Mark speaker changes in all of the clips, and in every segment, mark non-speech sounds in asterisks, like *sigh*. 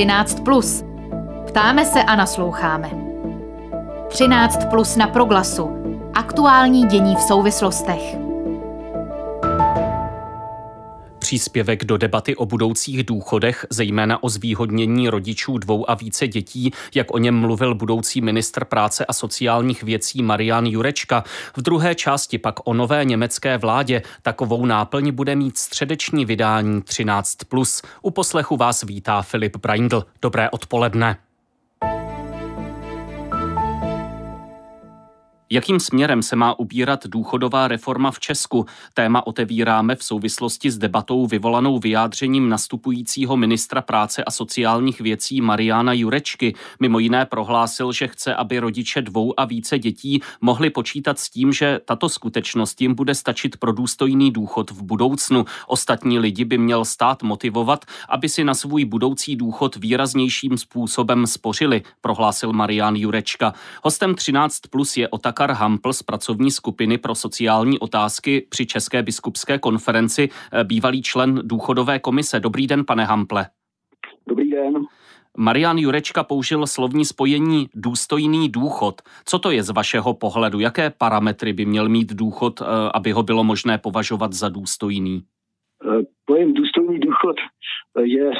Speaker 1: 13. Plus. Ptáme se a nasloucháme. 13 plus na proglasu. Aktuální dění v souvislostech.
Speaker 2: Příspěvek do debaty o budoucích důchodech, zejména o zvýhodnění rodičů dvou a více dětí, jak o něm mluvil budoucí ministr práce a sociálních věcí Marian Jurečka. V druhé části pak o nové německé vládě. Takovou náplň bude mít středeční vydání 13+. U poslechu vás vítá Filip Braindl. Dobré odpoledne. Jakým směrem se má ubírat důchodová reforma v Česku? Téma otevíráme v souvislosti s debatou vyvolanou vyjádřením nastupujícího ministra práce a sociálních věcí Mariana Jurečky. Mimo jiné prohlásil, že chce, aby rodiče dvou a více dětí mohli počítat s tím, že tato skutečnost jim bude stačit pro důstojný důchod v budoucnu. Ostatní lidi by měl stát motivovat, aby si na svůj budoucí důchod výraznějším způsobem spořili, prohlásil Marian Jurečka. Hostem 13 plus je Otak Otakar Hampl z pracovní skupiny pro sociální otázky při České biskupské konferenci, eh, bývalý člen důchodové komise. Dobrý den, pane Hample.
Speaker 3: Dobrý den.
Speaker 2: Marian Jurečka použil slovní spojení důstojný důchod. Co to je z vašeho pohledu? Jaké parametry by měl mít důchod, eh, aby ho bylo možné považovat za důstojný?
Speaker 3: Eh, pojem důstojný důchod je,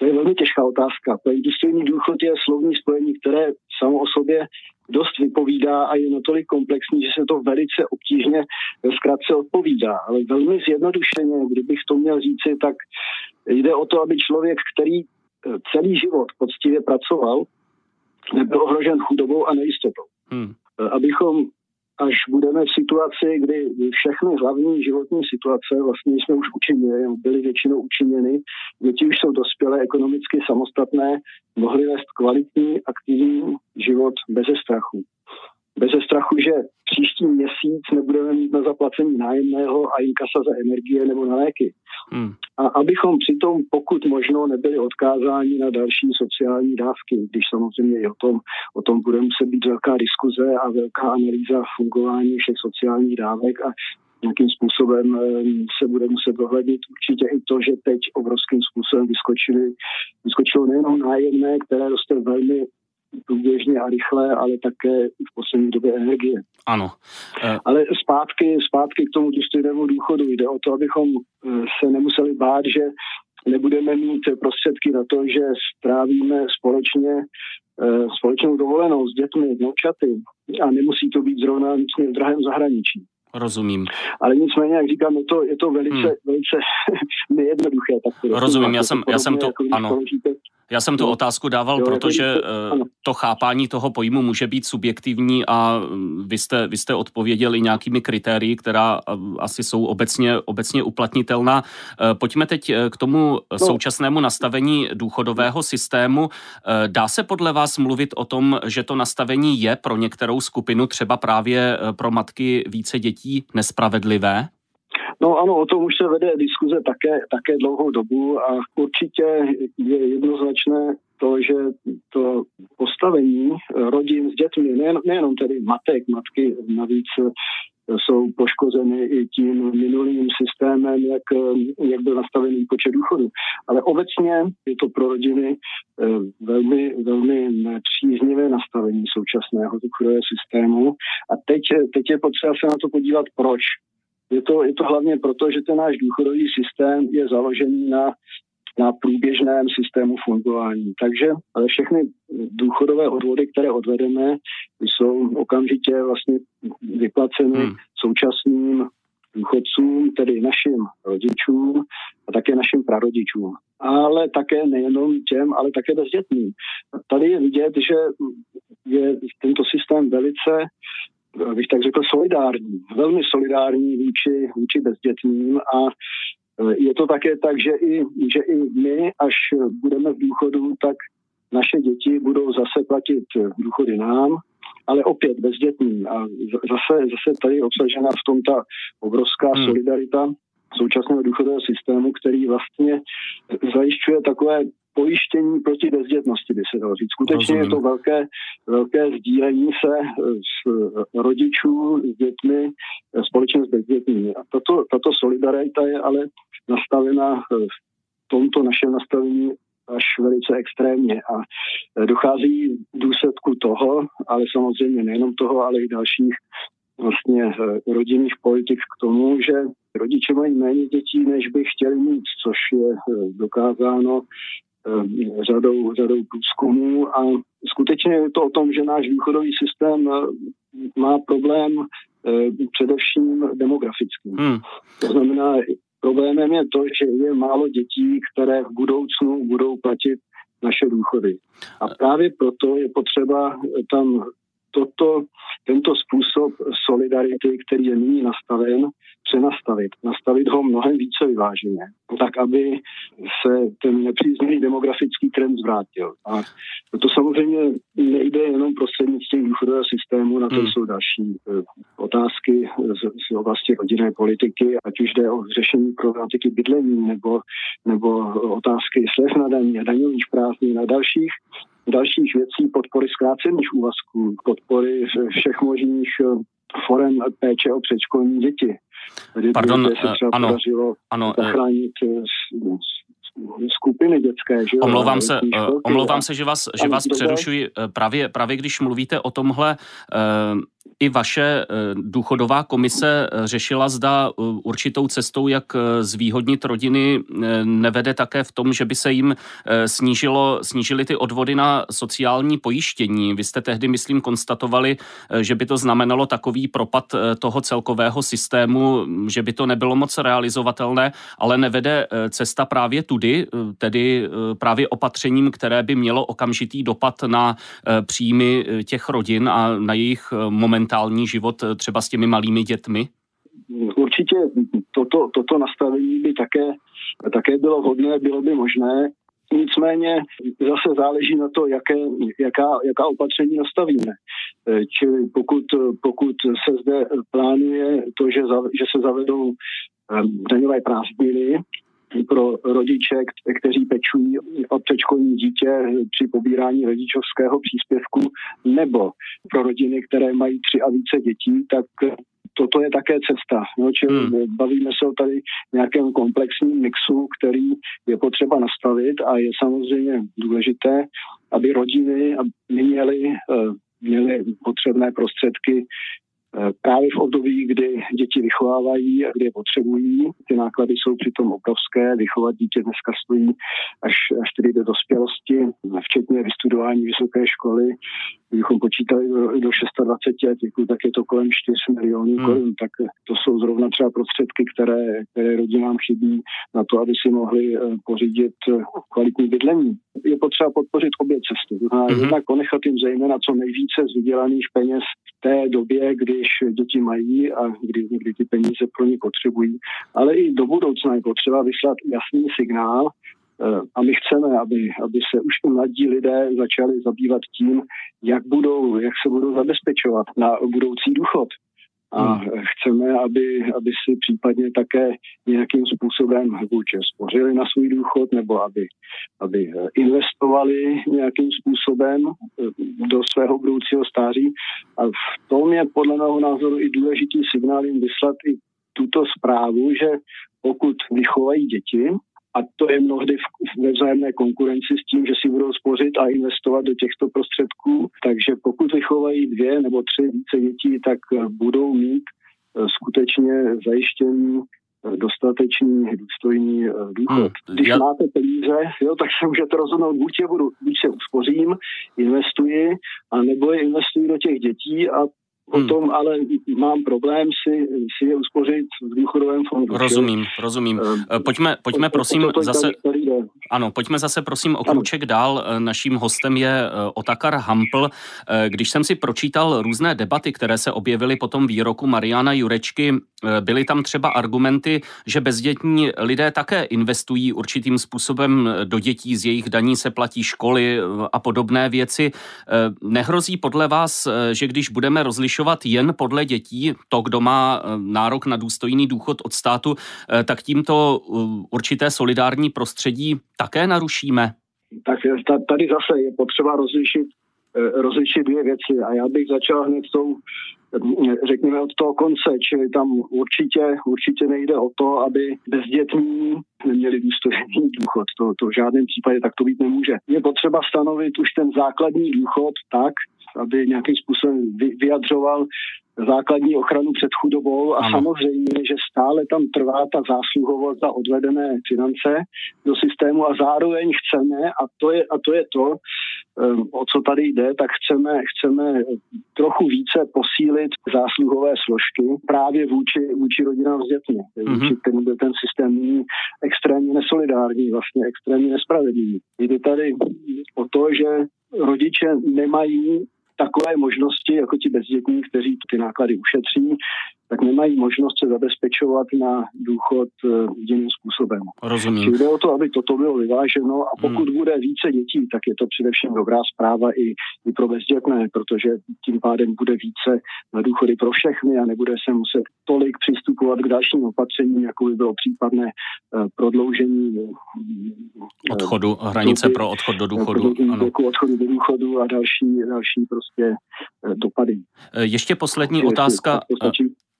Speaker 3: to je velmi těžká otázka. Pojem důstojný důchod je slovní spojení, které samo o sobě dost vypovídá a je natolik komplexní, že se to velice obtížně zkrátce odpovídá. Ale velmi zjednodušeně, kdybych to měl říci, tak jde o to, aby člověk, který eh, celý život poctivě pracoval, nebyl ohrožen chudobou a nejistotou. Hmm. Eh, abychom až budeme v situaci, kdy všechny hlavní životní situace vlastně jsme už učinili, byly většinou učiněny, děti už jsou dospělé, ekonomicky samostatné, mohly vést kvalitní, aktivní život bez strachu. Bez strachu, že příští měsíc nebudeme mít na zaplacení nájemného a inkasa za energie nebo na léky. Hmm. A abychom přitom pokud možno nebyli odkázáni na další sociální dávky, když samozřejmě i o tom, o tom bude muset být velká diskuze a velká analýza fungování všech sociálních dávek a nějakým způsobem se bude muset dohlednit určitě i to, že teď obrovským způsobem vyskočili, vyskočilo nejenom nájemné, které roste velmi průběžně a rychle, ale také v poslední době energie.
Speaker 2: Ano.
Speaker 3: E... Ale zpátky, zpátky k tomu důstojnému důchodu jde o to, abychom e, se nemuseli bát, že nebudeme mít prostředky na to, že strávíme společně e, společnou dovolenou s dětmi, vnoučaty a nemusí to být zrovna nic v drahém zahraničí.
Speaker 2: Rozumím.
Speaker 3: Ale nicméně, jak říkám, je to, je to velice, hmm. velice *laughs* nejednoduché. Tak
Speaker 2: Rozumím, já jsem, já jsem to, jako ano. Já jsem tu no. otázku dával, jo, protože jako, to chápání toho pojmu může být subjektivní a mm, vy jste, vy jste odpověděli nějakými kritérii, která eh, asi jsou obecně, obecně uplatnitelná. Eh, pojďme teď k tomu no. současnému nastavení důchodového systému. Dá se podle vás mluvit o tom, že to nastavení je pro některou skupinu, třeba právě pro matky více dětí, nespravedlivé?
Speaker 3: No ano, o tom už se vede diskuze také, také dlouhou dobu a určitě je jednoznačné to, že to postavení rodin s dětmi, nejen, nejenom tedy matek, matky navíc jsou poškozeny i tím minulým systémem, jak, jak byl nastavený počet důchodů. Ale obecně je to pro rodiny eh, velmi, velmi nepříznivé nastavení současného důchodového systému. A teď, teď je potřeba se na to podívat, proč. Je to, je to hlavně proto, že ten náš důchodový systém je založený na, na průběžném systému fungování. Takže ale všechny důchodové odvody, které odvedeme, jsou okamžitě vlastně vyplaceny hmm. současným důchodcům, tedy našim rodičům a také našim prarodičům. Ale také nejenom těm, ale také bezdětným. Tady je vidět, že je tento systém velice bych tak řekl, solidární, velmi solidární vůči, vůči bezdětným a je to také tak, že i, že i my, až budeme v důchodu, tak naše děti budou zase platit důchody nám, ale opět bezdětní. A zase, zase tady je obsažena v tom ta obrovská hmm. solidarita současného důchodového systému, který vlastně zajišťuje takové pojištění proti bezdětnosti, by se dalo říct. Skutečně Rozumím. je to velké, velké sdílení se s rodičů, s dětmi, společně s bezdětnými. A tato, tato solidarita je ale nastavena v tomto našem nastavení až velice extrémně a dochází v důsledku toho, ale samozřejmě nejenom toho, ale i dalších vlastně rodinných politik k tomu, že rodiče mají méně dětí, než by chtěli mít, což je dokázáno řadou, řadou průzkumů a skutečně je to o tom, že náš důchodový systém má problém především demografickým. Hmm. To znamená, Problémem je to, že je málo dětí, které v budoucnu budou platit naše důchody. A právě proto je potřeba tam toto, tento způsob solidarity, který je nyní nastaven, přenastavit, nastavit ho mnohem více vyváženě, tak aby se ten nepříznivý demografický trend zvrátil. A to samozřejmě nejde jenom prostřednictvím důchodového systému, na to hmm. jsou další eh, otázky z, z oblasti rodinné politiky, ať už jde o řešení problematiky bydlení nebo, nebo otázky slev na daní a daňových prázdnin a dalších dalších věcí, podpory zkrácených úvazků, podpory všech možných eh, forem péče o předškolní děti.
Speaker 2: Tady Pardon, se eh, třeba ano, podařilo
Speaker 3: ano, zachránit skupiny dětské. Že
Speaker 2: omlouvám, se, omlouvám se, že vás, že vás přerušuji. Právě, právě když mluvíte o tomhle, i vaše eh, důchodová komise eh, řešila, zda eh, určitou cestou, jak zvýhodnit rodiny, nevede také v tom, že by se jim snížilo, snížily ty odvody na sociální pojištění. Vy jste tehdy, myslím, konstatovali, že by to znamenalo takový propad toho celkového systému, že by to nebylo moc realizovatelné, ale nevede cesta právě tudy, tedy právě opatřením, které by mělo okamžitý dopad na příjmy těch rodin a na jejich moment mentální život eh, třeba s těmi malými dětmi?
Speaker 3: Určitě toto, toto nastavení by také, také bylo vhodné, bylo by možné. Nicméně zase záleží na to, jaké, jaká, jaká opatření nastavíme. Eh, čili pokud, pokud se zde plánuje to, že, za, že se zavedou eh, daňové prázdniny, pro rodiče, kteří pečují o předškolní dítě při pobírání rodičovského příspěvku, nebo pro rodiny, které mají tři a více dětí, tak toto je také cesta. No, čili hmm. bavíme se o tady nějakém komplexním mixu, který je potřeba nastavit a je samozřejmě důležité, aby rodiny měly, eh, měly potřebné prostředky právě v období, kdy děti vychovávají a kdy je potřebují. Ty náklady jsou přitom obrovské. Vychovat dítě dneska stojí až, až tedy do dospělosti, včetně vystudování vysoké školy. Kdybychom počítali do, do 26 let věku, tak je to kolem 4 milionů hmm. korun. Tak to jsou zrovna třeba prostředky, které, které rodinám chybí na to, aby si mohli eh, pořídit eh, kvalitní bydlení. Je potřeba podpořit obě cesty. Znamená, hmm. jednak ponechat jim zejména co nejvíce z vydělaných peněz v té době, když děti mají a kdy, kdy ty peníze pro ně potřebují. Ale i do budoucna je potřeba vyslat jasný signál, eh, a my chceme, aby, aby se už mladí lidé začali zabývat tím, jak, budou, jak se budou zabezpečovat na budoucí důchod. A hmm. chceme, aby, aby si případně také nějakým způsobem buď spořili na svůj důchod, nebo aby, aby investovali nějakým způsobem eh, do svého budoucího stáří. A v tom je podle mého názoru i důležitý signál jim vyslat i tuto zprávu, že pokud vychovají děti, a to je mnohdy ve vzájemné konkurenci s tím, že si budou spořit a investovat do těchto prostředků. Takže pokud vychovají dvě nebo tři více dětí, tak eh, budou mít eh, skutečně zajištění eh, dostatečný, důstojný důchod. Hmm, Když já... máte peníze, jo, tak se můžete rozhodnout, buď je budu, buď se uspořím, investuji, a nebo je investuji do těch dětí a Potom hmm. ale mám problém si, si je uspořit v důchodovém fondu.
Speaker 2: Rozumím, rozumím. Uh, pojďme, pojďme to, prosím to, to, zase... Ano, pojďme zase prosím o kruček dál. Eh, naším hostem je Otakar Hampl. Když jsem si pročítal různé debaty, které se objevily po tom výroku Mariana Jurečky, byly tam třeba argumenty, že bezdětní lidé také investují určitým způsobem do dětí, z jejich daní se platí školy a podobné věci. Nehrozí podle vás, že když budeme rozlišovat zvyšovat jen podle dětí, to, kdo má eh, nárok na důstojný důchod od státu, eh, tak tímto eh, určité solidární prostředí také narušíme?
Speaker 3: Tak tady zase je potřeba rozlišit, rozlišit dvě věci a já bych začal hned tou, řekněme, od toho konce, čili tam určitě, určitě nejde o to, aby bezdětní neměli důstojný důchod. To, to v žádném případě tak to být nemůže. Je potřeba stanovit už ten základní důchod tak, aby nějakým způsobem vyjadřoval základní ochranu před chudobou a ano. samozřejmě, že stále tam trvá ta zásluhovost za odvedené finance do systému a zároveň chceme, a to je, a to, je to, um, o co tady jde, tak chceme, chceme trochu více posílit zásluhové složky právě vůči, vůči rodinám s dětmi, mm-hmm. vůči kterým ten systém extrémně nesolidární, vlastně extrémně nespravedlivý. Jde tady o to, že rodiče nemají takové možnosti, jako ti bezdětní, kteří ty náklady ušetří, tak nemají možnost se zabezpečovat na důchod eh, jiným způsobem.
Speaker 2: Rozumím.
Speaker 3: Čili jde o to, aby toto bylo vyváženo a pokud hmm. bude více dětí, tak je to především dobrá zpráva i, i pro bezdětné, protože tím pádem bude více na důchody pro všechny a nebude se muset tolik přistupovat k dalším opatřením, jako by bylo případné uh, prodloužení uh,
Speaker 2: odchodu, hranice doby, pro odchod do důchodu.
Speaker 3: Ano. odchodu do důchodu a další, další prostě dopady.
Speaker 2: Ještě poslední otázka.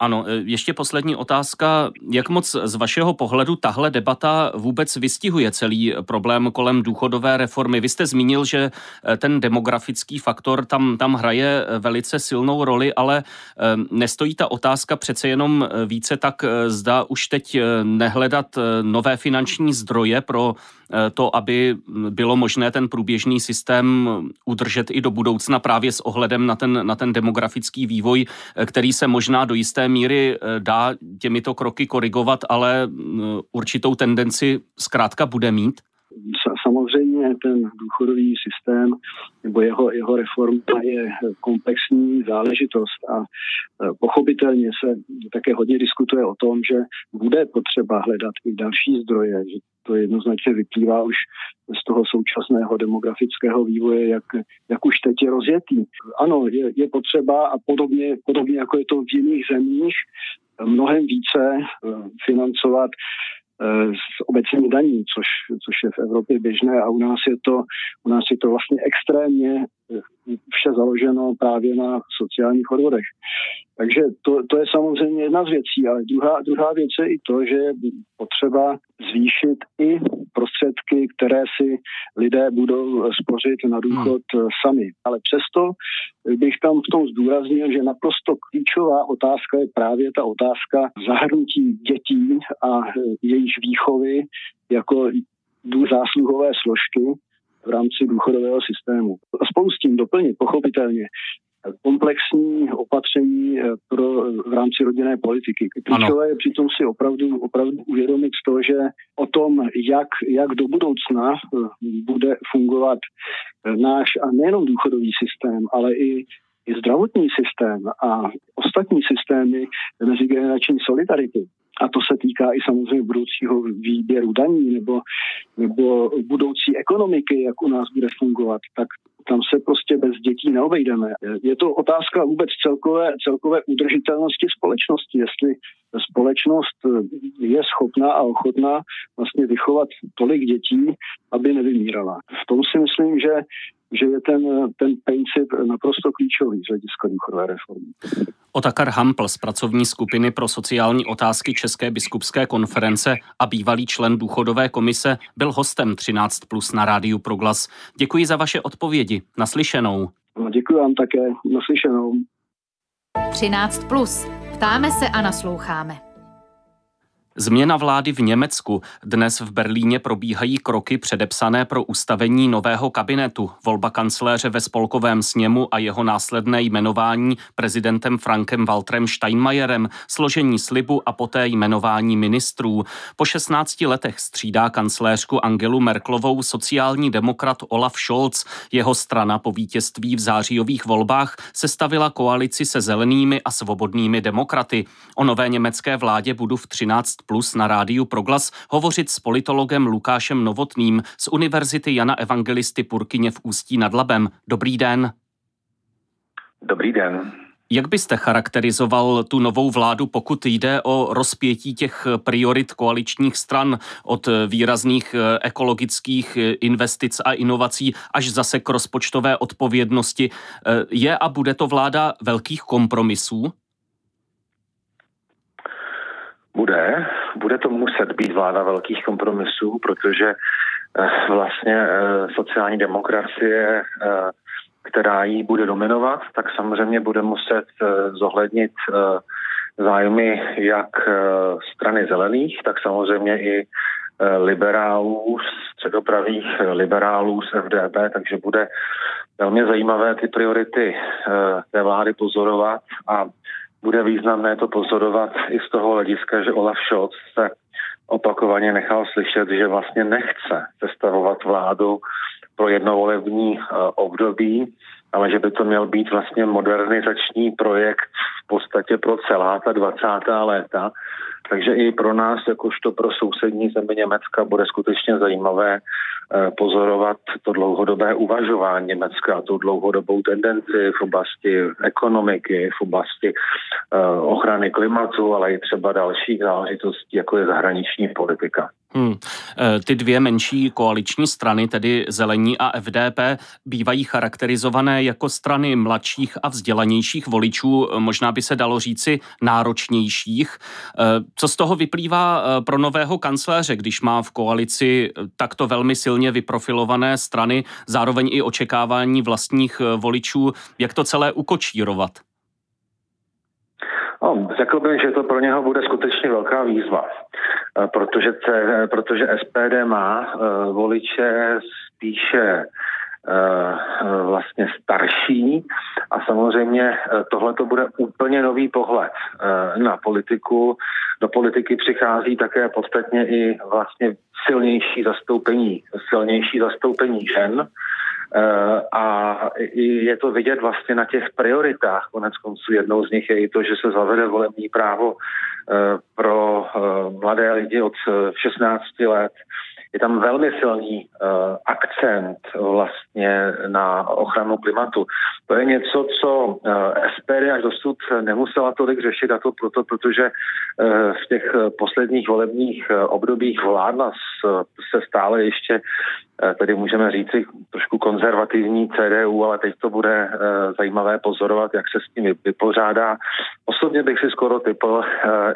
Speaker 2: Ano, e, ještě poslední otázka. Jak moc z vašeho pohledu tahle debata vůbec vystihuje celý problém kolem důchodové reformy? Vy jste zmínil, že e, ten demografický faktor tam, tam hraje e, velice silnou roli, ale nestojí ta otázka přece jenom více tak, zda už teď nehledat nové finanční zdroje pro to, aby bylo možné ten průběžný systém udržet i do budoucna právě s ohledem na ten, na ten demografický vývoj, eh, který se možná do jisté míry eh, dá těmito kroky korigovat, ale určitou tendenci zkrátka bude mít?
Speaker 3: Samozřejmě ten důchodový systém nebo jeho, jeho reforma je komplexní záležitost a pochopitelně se také hodně diskutuje o tom, že bude potřeba hledat i další zdroje, že to jednoznačně vyplývá už z toho současného demografického vývoje, jak, jak už teď je rozjetý. Ano, je, je potřeba a podobně, podobně jako je to v jiných zemích, mnohem více eh, financovat eh, z obecních daní, což, což je v Evropě běžné a u nás je to, u nás je to vlastně extrémně vše založeno právě na sociálních odvodech. Takže to, to je samozřejmě jedna z věcí, ale druhá, druhá věc je i to, že je potřeba zvýšit i prostředky, které si lidé budou spořit na důchod hmm. sami. Ale přesto bych tam v tom zdůraznil, že naprosto klíčová otázka je právě ta otázka zahrnutí dětí a jejich výchovy jako zásluhové složky v rámci důchodového systému. A spolu s tím doplnit, pochopitelně, komplexní opatření eh, pro, v rámci rodinné politiky. Klíčové je přitom si opravdu, opravdu uvědomit to, že o tom, jak, jak do budoucna eh, bude fungovat eh, náš a nejenom důchodový systém, ale i i zdravotní systém a ostatní systémy mezigenerační solidarity, a to se týká i samozřejmě budoucího výběru daní nebo, nebo budoucí ekonomiky, jak u nás bude fungovat, tak tam se prostě bez dětí neobejdeme. Je to otázka vůbec celkové, celkové udržitelnosti společnosti, jestli společnost je schopná a ochotná vlastně vychovat tolik dětí, aby nevymírala. V tom si myslím, že že je ten, ten princip naprosto klíčový z hlediska důchodové reformy.
Speaker 2: Otakar Hampl z pracovní skupiny pro sociální otázky České biskupské konference a bývalý člen důchodové komise byl hostem 13 plus na rádiu Proglas. Děkuji za vaše odpovědi. Naslyšenou.
Speaker 3: No, děkuji vám také. Naslyšenou.
Speaker 1: 13 plus. Ptáme se a nasloucháme.
Speaker 2: Změna vlády v Německu. Dnes v Berlíně probíhají kroky předepsané pro ustavení nového kabinetu, volba kancléře ve spolkovém sněmu a jeho následné jmenování prezidentem Frankem Waltrem Steinmeierem, složení slibu a poté jmenování ministrů. Po 16 letech střídá kancléřku Angelu Merklovou sociální demokrat Olaf Scholz. Jeho strana po vítězství v zářijových volbách sestavila koalici se zelenými a svobodnými demokraty. O nové německé vládě budu v 13 Plus na rádiu Proglas hovořit s politologem Lukášem Novotným z Univerzity Jana Evangelisty Purkyně v Ústí nad Labem. Dobrý den.
Speaker 4: Dobrý den.
Speaker 2: Jak byste charakterizoval tu novou vládu, pokud jde o rozpětí těch priorit koaličních stran od výrazných eh, ekologických eh, investic a inovací až zase k rozpočtové odpovědnosti? Eh, je a bude to vláda velkých kompromisů?
Speaker 4: Bude. Bude to muset být vláda velkých kompromisů, protože vlastně sociální demokracie která jí bude dominovat, tak samozřejmě bude muset eh, zohlednit eh, zájmy jak eh, strany zelených, tak samozřejmě i liberálů, středopravých liberálů z FDP, takže bude velmi zajímavé ty priority té vlády pozorovat a bude významné to pozorovat i z toho hlediska, že Olaf Scholz se opakovaně nechal slyšet, že vlastně nechce sestavovat vládu pro jednovolební eh, období, ale že by to měl být vlastně modernizační projekt v podstatě pro celá ta 20. léta. Takže i pro nás, jakožto pro sousední zemi Německa, bude skutečně zajímavé pozorovat to dlouhodobé uvažování Německa, tu dlouhodobou tendenci v oblasti ekonomiky, v oblasti eh, ochrany klimatu, ale i třeba dalších záležitostí, jako je zahraniční politika. Hmm.
Speaker 2: E, ty dvě menší koaliční strany, tedy Zelení a FDP, bývají charakterizované jako strany mladších a vzdělanějších voličů, možná by se dalo říci náročnějších. E, co z toho vyplývá e, pro nového kancléře, když má v koalici takto velmi silně vyprofilované strany, zároveň i očekávání vlastních voličů, jak to celé ukočírovat?
Speaker 4: No, řekl bych, že to pro něho bude skutečně velká výzva, eh, protože, C, protože SPD má uh, voliče spíše uh, vlastně starší a samozřejmě tohle to bude úplně nový pohled na politiku. Do politiky přichází také podstatně i vlastně silnější zastoupení, silnější zastoupení žen, Eh, a je to vidět vlastně na těch prioritách. Konec konců jednou z nich je i to, že se zavede volební právo eh, pro eh, mladé lidi od 16 let je tam velmi silný uh, akcent vlastně na ochranu klimatu. To je něco, co uh, eh, SPD až dosud nemusela tolik řešit a to proto, protože uh, v těch posledních volebních obdobích vládla se stále ještě tedy můžeme říci trošku konzervativní CDU, ale teď to bude zajímavé pozorovat, jak se s tím vypořádá. Osobně bych si skoro typl uh,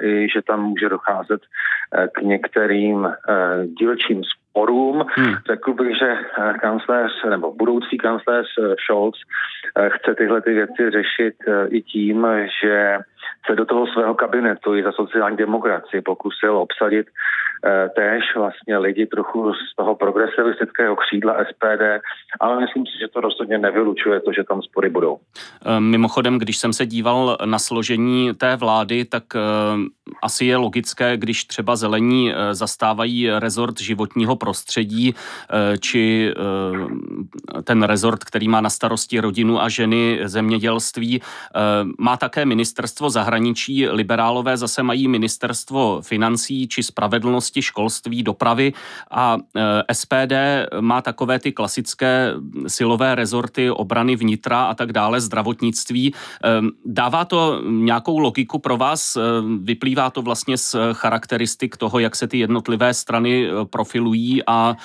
Speaker 4: i, že tam může docházet uh, k některým uh, dílčím sporům. Hmm. Řekl bych, že eh, kancléř nebo budoucí kancléř eh, Scholz eh, chce tyhle ty věci řešit i tím, že se do toho svého kabinetu i za sociální demokracii pokusil obsadit Eh, též vlastně lidi trochu z toho progresivistického křídla SPD, ale myslím si, že to rozhodně nevylučuje to, že tam spory budou.
Speaker 2: Eh, mimochodem, když jsem se díval na složení té vlády, tak eh, asi je logické, když třeba zelení zastávají rezort životního prostředí, či ten rezort, který má na starosti rodinu a ženy, zemědělství, má také ministerstvo zahraničí, liberálové zase mají ministerstvo financí či spravedlnosti, oblasti školství, dopravy a e, SPD má takové ty klasické silové rezorty obrany vnitra a tak dále, zdravotnictví. E, dává to nějakou logiku pro vás? E, vyplývá to vlastně z charakteristik toho, jak se ty jednotlivé strany profilují a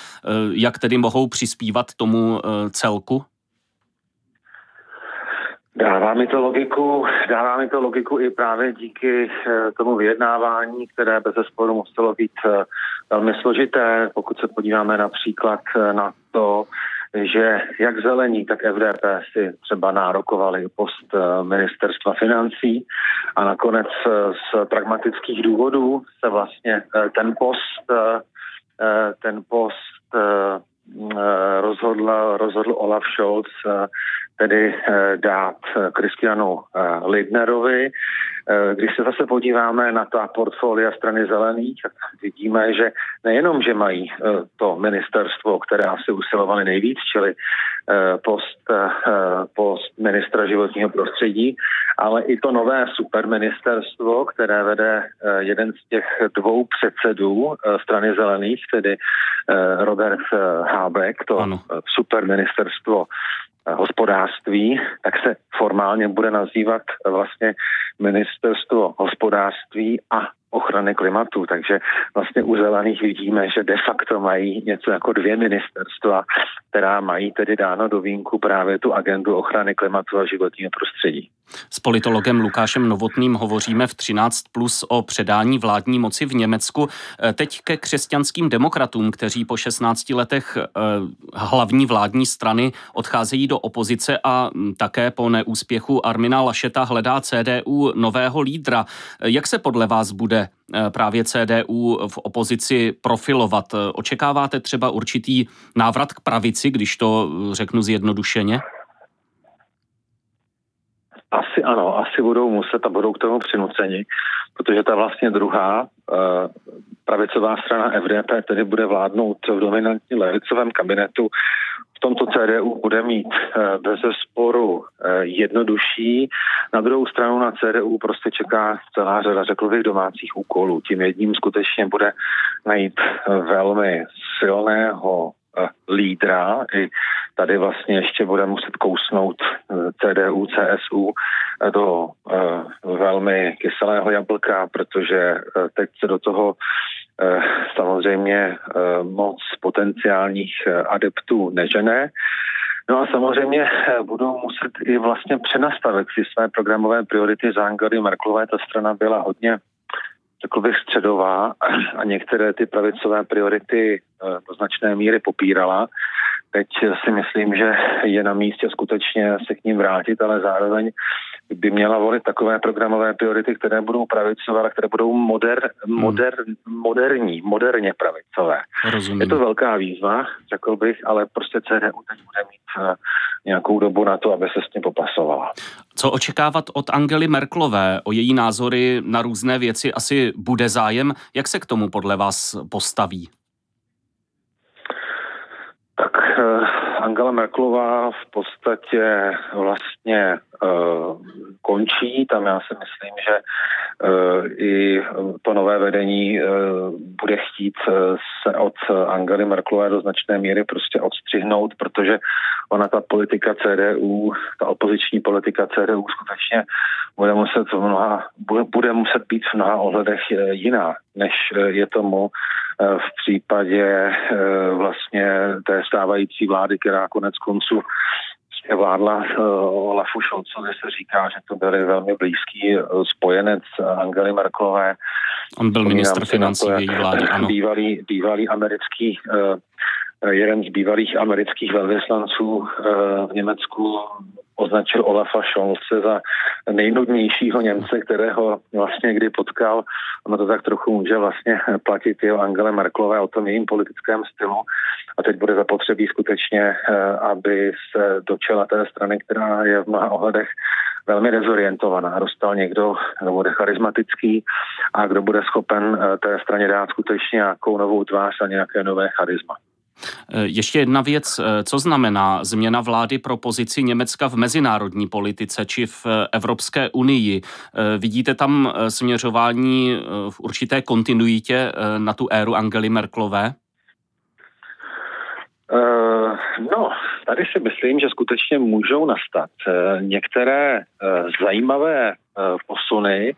Speaker 2: jak tedy mohou přispívat tomu celku?
Speaker 4: Dává mi to logiku, dává mi to logiku i právě díky eh, tomu vyjednávání, které bez zesporu muselo být eh, velmi složité. Pokud se podíváme například eh, na to, že jak zelení, tak FDP si třeba nárokovali post ministerstva financí a nakonec z pragmatických důvodů se vlastně ten post, ten post rozhodl, rozhodl Olaf Scholz tedy eh, dát Kristianu eh, Lidnerovi. Eh, když se zase podíváme na ta portfolia strany zelených, tak vidíme, že nejenom, že mají to ministerstvo, které asi usilovali nejvíc, čili post, post ministra životního prostředí, ale i to nové superministerstvo, které vede jeden z těch dvou předsedů strany zelených, tedy Robert Habeck, to ano. superministerstvo hospodářství, tak se formálně bude nazývat vlastně ministerstvo hospodářství a ochrany klimatu. Takže vlastně u zelených vidíme, že de facto mají něco jako dvě ministerstva, která mají tedy dáno do vínku právě tu agendu ochrany klimatu a životního prostředí.
Speaker 2: S politologem Lukášem Novotným hovoříme v 13 plus o předání vládní moci v Německu. E, teď ke křesťanským demokratům, kteří po 16 letech e, hlavní vládní strany odcházejí do opozice a také po neúspěchu Armina Lašeta hledá CDU nového lídra. E, jak se podle vás bude právě CDU v opozici profilovat? Očekáváte třeba určitý návrat k pravici, když to řeknu zjednodušeně?
Speaker 4: Asi ano, asi budou muset a budou k tomu přinuceni, protože ta vlastně druhá uh, pravicová strana FDP tedy bude vládnout v dominantní levicovém kabinetu. V tomto CDU bude mít uh, bez sporu uh, jednodušší. Na druhou stranu na CDU prostě čeká celá řada, řekl bych, domácích úkolů. Tím jedním skutečně bude najít velmi silného lídra. I tady vlastně ještě bude muset kousnout eh, CDU, CSU eh, do velmi kyselého jablka, protože teď se do toho samozřejmě uh, moc potenciálních uh, adeptů nežené. No a samozřejmě budou muset i vlastně přenastavit si své programové priority za Angely Merklové. Ta strana byla hodně bych, středová a některé ty pravicové priority do značné míry popírala. Teď si myslím, že je na místě skutečně se k ním vrátit, ale zároveň by měla volit takové programové priority, které budou pravicové, ale které budou moder, moder, hmm. moderní, moderně pravicové. Rozumím. Je to velká výzva, řekl bych, ale prostě CDU teď bude mít eh, nějakou dobu na to, aby se s tím popasovala.
Speaker 2: Co očekávat od Angely Merklové? O její názory na různé věci asi bude zájem. Jak se k tomu podle vás postaví?
Speaker 4: Tak eh, Angela Merklová v podstatě vlastně uh, končí. Tam já si myslím, že uh, i to nové vedení uh, bude chtít se od Angely Merklové do značné míry prostě odstřihnout, protože ona ta politika CDU, ta opoziční politika CDU skutečně bude muset v mnoha, bude, bude muset být v mnoha ohledech jiná, než je tomu v případě vlastně té stávající vlády, která konec konců vládla Olafu Šolcovi se říká, že to byly velmi blízký spojenec Angely Merkelové.
Speaker 2: On byl ministr financí její vlády, ano.
Speaker 4: Bývalý, bývalý americký jeden z bývalých amerických velvyslanců v Německu označil Olafa Scholze za nejnudnějšího Němce, kterého vlastně kdy potkal. Ono to tak trochu může vlastně platit i o Angele Merklové, o tom jejím politickém stylu. A teď bude zapotřebí skutečně, eh, aby se dočela té strany, která je v mnoha ohledech velmi dezorientovaná. Dostal někdo, kdo bude charismatický a kdo bude schopen eh, té straně dát skutečně nějakou novou tvář a nějaké nové charisma.
Speaker 2: Eh, ještě jedna věc, eh, co znamená změna vlády pro pozici Německa v mezinárodní politice či v eh, Evropské unii? Vidíte tam směřování v určité kontinuitě na tu éru Angely Merklové?
Speaker 4: No, tady si myslím, že skutečně můžou nastat některé zajímavé posuny,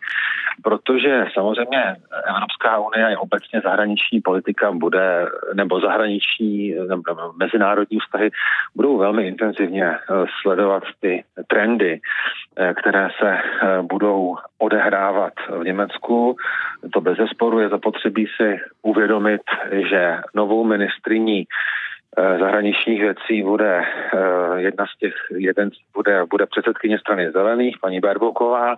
Speaker 4: protože samozřejmě Evropská unie a obecně zahraniční politika bude, nebo zahraniční, nebo mezinárodní vztahy budou velmi intenzivně sledovat ty trendy, které se budou odehrávat v Německu. To bez zesporu je zapotřebí si uvědomit, že novou ministriní Eh, zahraničních věcí bude eh, jedna z těch, jeden bude, bude předsedkyně strany zelených, paní Berboková.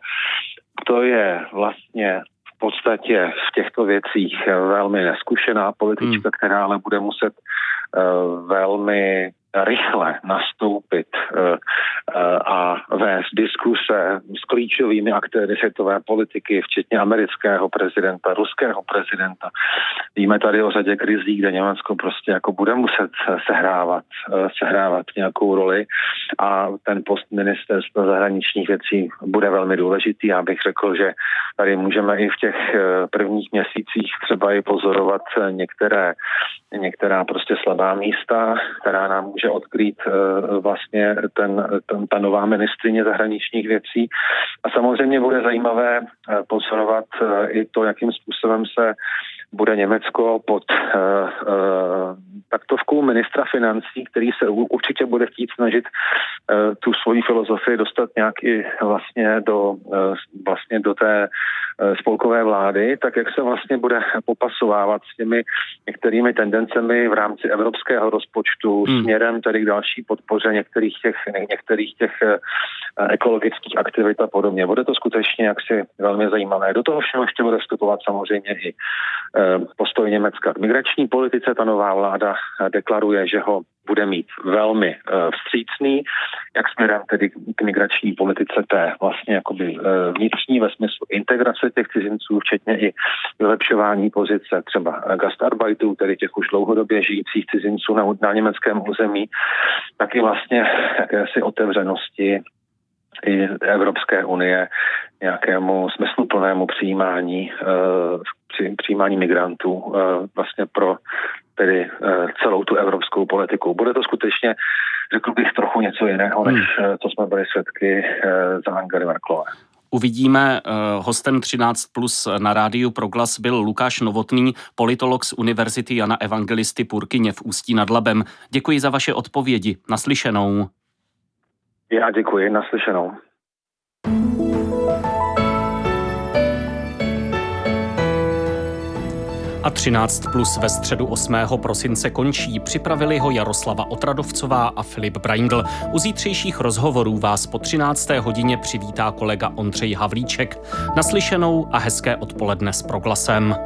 Speaker 4: To je vlastně v podstatě v těchto věcích velmi neskušená politička, hmm. která ale bude muset uh, velmi rychle nastoupit a vést diskuse s klíčovými aktéry světové politiky, včetně amerického prezidenta, ruského prezidenta. Víme tady o řadě krizí, kde Německo prostě jako bude muset sehrávat, sehrávat nějakou roli a ten post ministerstva zahraničních věcí bude velmi důležitý. Já bych řekl, že tady můžeme i v těch prvních měsících třeba i pozorovat některé, některá prostě slabá místa, která nám může může odkrýt vlastně ten, ten, ta nová ministrině zahraničních věcí. A samozřejmě bude zajímavé pozorovat i to, jakým způsobem se bude Německo pod uh, uh, taktovkou ministra financí, který se určitě bude chtít snažit uh, tu svoji filozofii dostat nějak i vlastně do, uh, vlastně do té uh, spolkové vlády, tak jak se vlastně bude popasovávat s těmi některými tendencemi v rámci evropského rozpočtu hmm. směrem tedy k další podpoře některých těch, některých těch uh, ekologických aktivit a podobně. Bude to skutečně jaksi velmi zajímavé. Do toho všeho ještě bude vstupovat samozřejmě i uh, postoj Německa k migrační politice. Ta nová vláda eh, deklaruje, že ho bude mít velmi uh, vstřícný, jak směrem tedy k migrační politice té vlastně jakoby vnitřní ve smyslu integrace těch cizinců, včetně i vylepšování pozice třeba gastarbeitů, tedy těch už dlouhodobě žijících cizinců na, na německém území, tak i vlastně jakési otevřenosti i Evropské unie nějakému smysluplnému přijímání, uh, přijímání migrantů uh, vlastně pro tedy uh, celou tu evropskou politiku. Bude to skutečně, řekl bych, trochu něco jiného, než hmm. co jsme byli svědky za Angely Merkelové.
Speaker 2: Uvidíme. Hostem 13 plus na rádiu Proglas byl Lukáš Novotný, politolog z Univerzity Jana Evangelisty Purkyně v Ústí nad Labem. Děkuji za vaše odpovědi. Naslyšenou.
Speaker 4: Já děkuji, naslyšenou.
Speaker 2: A 13 plus ve středu 8. prosince končí. Připravili ho Jaroslava Otradovcová a Filip Braindl. U zítřejších rozhovorů vás po 13. hodině přivítá kolega Ondřej Havlíček. Naslyšenou a hezké odpoledne s proglasem.